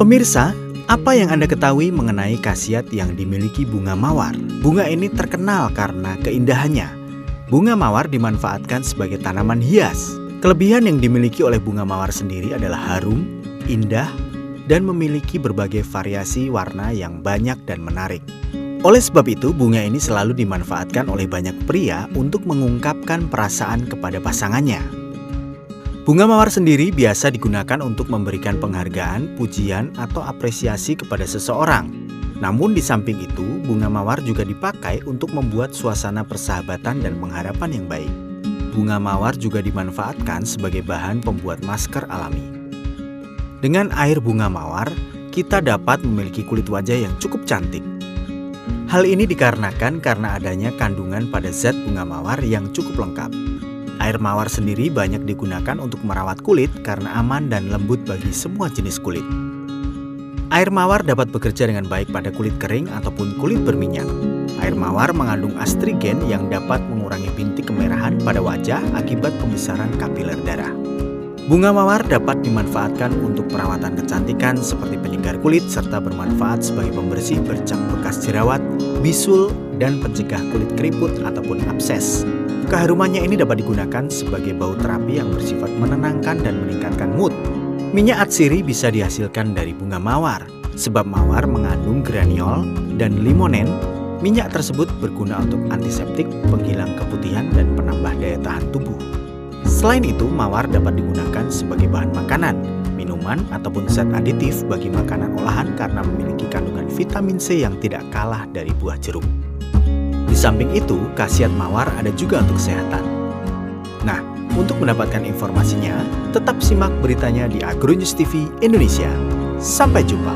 Pemirsa, apa yang Anda ketahui mengenai khasiat yang dimiliki bunga mawar? Bunga ini terkenal karena keindahannya. Bunga mawar dimanfaatkan sebagai tanaman hias. Kelebihan yang dimiliki oleh bunga mawar sendiri adalah harum, indah, dan memiliki berbagai variasi warna yang banyak dan menarik. Oleh sebab itu, bunga ini selalu dimanfaatkan oleh banyak pria untuk mengungkapkan perasaan kepada pasangannya. Bunga mawar sendiri biasa digunakan untuk memberikan penghargaan, pujian, atau apresiasi kepada seseorang. Namun di samping itu, bunga mawar juga dipakai untuk membuat suasana persahabatan dan pengharapan yang baik. Bunga mawar juga dimanfaatkan sebagai bahan pembuat masker alami. Dengan air bunga mawar, kita dapat memiliki kulit wajah yang cukup cantik. Hal ini dikarenakan karena adanya kandungan pada zat bunga mawar yang cukup lengkap. Air mawar sendiri banyak digunakan untuk merawat kulit karena aman dan lembut bagi semua jenis kulit. Air mawar dapat bekerja dengan baik pada kulit kering ataupun kulit berminyak. Air mawar mengandung astrigen yang dapat mengurangi bintik kemerahan pada wajah akibat pembesaran kapiler darah. Bunga mawar dapat dimanfaatkan untuk perawatan kecantikan seperti penyegar kulit serta bermanfaat sebagai pembersih bercak bekas jerawat, bisul, dan pencegah kulit keriput ataupun abses. Keharumannya ini dapat digunakan sebagai bau terapi yang bersifat menenangkan dan meningkatkan mood. Minyak atsiri bisa dihasilkan dari bunga mawar, sebab mawar mengandung graniol dan limonen. Minyak tersebut berguna untuk antiseptik, penghilang keputihan, dan penambah daya tahan tubuh. Selain itu, mawar dapat digunakan sebagai bahan makanan, minuman, ataupun zat aditif bagi makanan olahan karena memiliki kandungan vitamin C yang tidak kalah dari buah jeruk. Samping itu, khasiat mawar ada juga untuk kesehatan. Nah, untuk mendapatkan informasinya, tetap simak beritanya di Agronews TV Indonesia. Sampai jumpa.